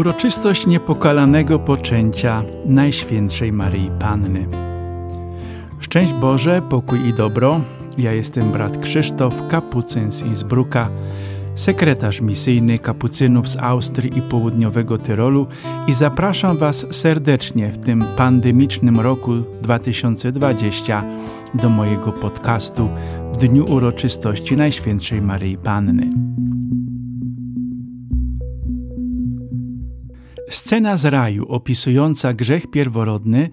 Uroczystość niepokalanego poczęcia Najświętszej Maryi Panny. Szczęść Boże, pokój i dobro. Ja jestem brat Krzysztof, kapucyn z Innsbrucka, sekretarz misyjny kapucynów z Austrii i południowego Tyrolu i zapraszam Was serdecznie w tym pandemicznym roku 2020 do mojego podcastu w dniu uroczystości Najświętszej Maryi Panny. Scena z raju opisująca grzech pierworodny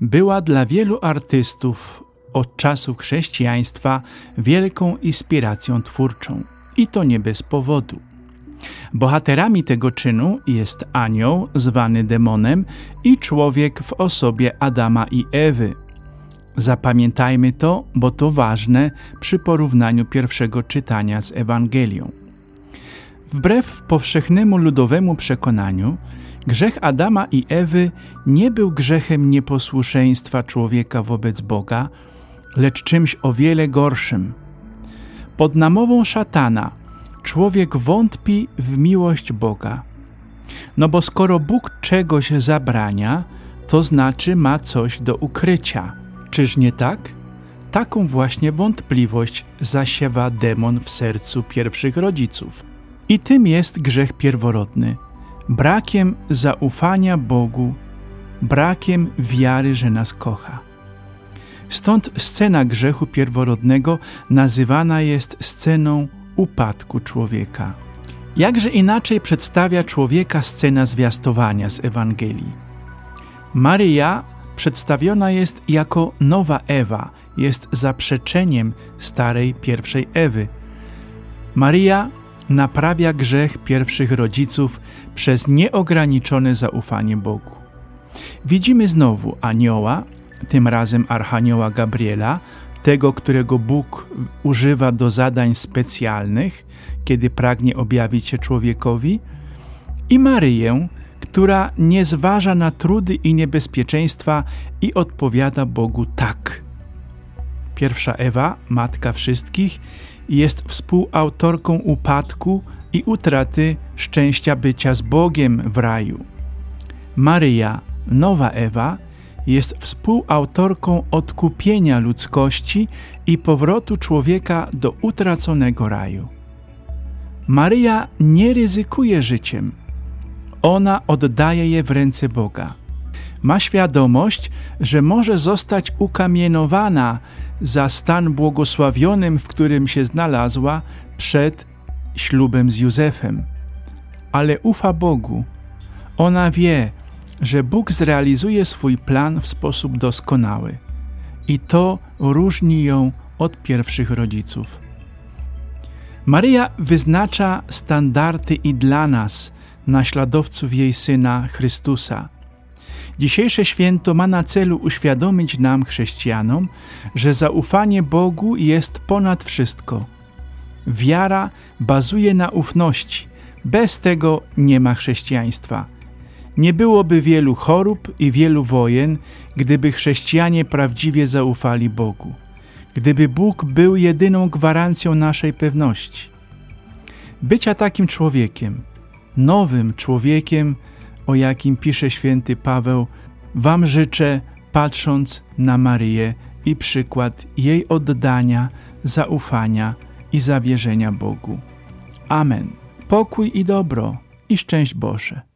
była dla wielu artystów od czasów chrześcijaństwa wielką inspiracją twórczą. I to nie bez powodu. Bohaterami tego czynu jest anioł zwany demonem i człowiek w osobie Adama i Ewy. Zapamiętajmy to, bo to ważne przy porównaniu pierwszego czytania z Ewangelią. Wbrew powszechnemu ludowemu przekonaniu, Grzech Adama i Ewy nie był grzechem nieposłuszeństwa człowieka wobec Boga, lecz czymś o wiele gorszym. Pod namową szatana człowiek wątpi w miłość Boga. No bo skoro Bóg czegoś zabrania, to znaczy ma coś do ukrycia. Czyż nie tak? Taką właśnie wątpliwość zasiewa demon w sercu pierwszych rodziców. I tym jest grzech pierworodny – brakiem zaufania Bogu, brakiem wiary, że nas kocha. Stąd scena grzechu pierworodnego nazywana jest sceną upadku człowieka. Jakże inaczej przedstawia człowieka scena zwiastowania z Ewangelii. Maryja przedstawiona jest jako nowa Ewa, jest zaprzeczeniem starej pierwszej Ewy. Maryja naprawia grzech pierwszych rodziców przez nieograniczone zaufanie Bogu. Widzimy znowu anioła, tym razem archanioła Gabriela, tego, którego Bóg używa do zadań specjalnych, kiedy pragnie objawić się człowiekowi, i Maryję, która nie zważa na trudy i niebezpieczeństwa i odpowiada Bogu tak. Pierwsza Ewa, matka wszystkich, jest współautorką upadku i utraty szczęścia bycia z Bogiem w raju. Maryja, nowa Ewa, jest współautorką odkupienia ludzkości i powrotu człowieka do utraconego raju. Maryja nie ryzykuje życiem. Ona oddaje je w ręce Boga. Ma świadomość, że może zostać ukamienowana za stan błogosławionym, w którym się znalazła przed ślubem z Józefem. Ale ufa Bogu. Ona wie, że Bóg zrealizuje swój plan w sposób doskonały. I to różni ją od pierwszych rodziców. Maryja wyznacza standardy i dla nas, naśladowców jej Syna Chrystusa – Dzisiejsze święto ma na celu uświadomić nam, chrześcijanom, że zaufanie Bogu jest ponad wszystko. Wiara bazuje na ufności. Bez tego nie ma chrześcijaństwa. Nie byłoby wielu chorób i wielu wojen, gdyby chrześcijanie prawdziwie zaufali Bogu. Gdyby Bóg był jedyną gwarancją naszej pewności. Bycia takim człowiekiem, nowym człowiekiem, o jakim pisze święty Paweł, Wam życzę, patrząc na Maryję i przykład jej oddania, zaufania i zawierzenia Bogu. Amen. Pokój i dobro i szczęść Boże.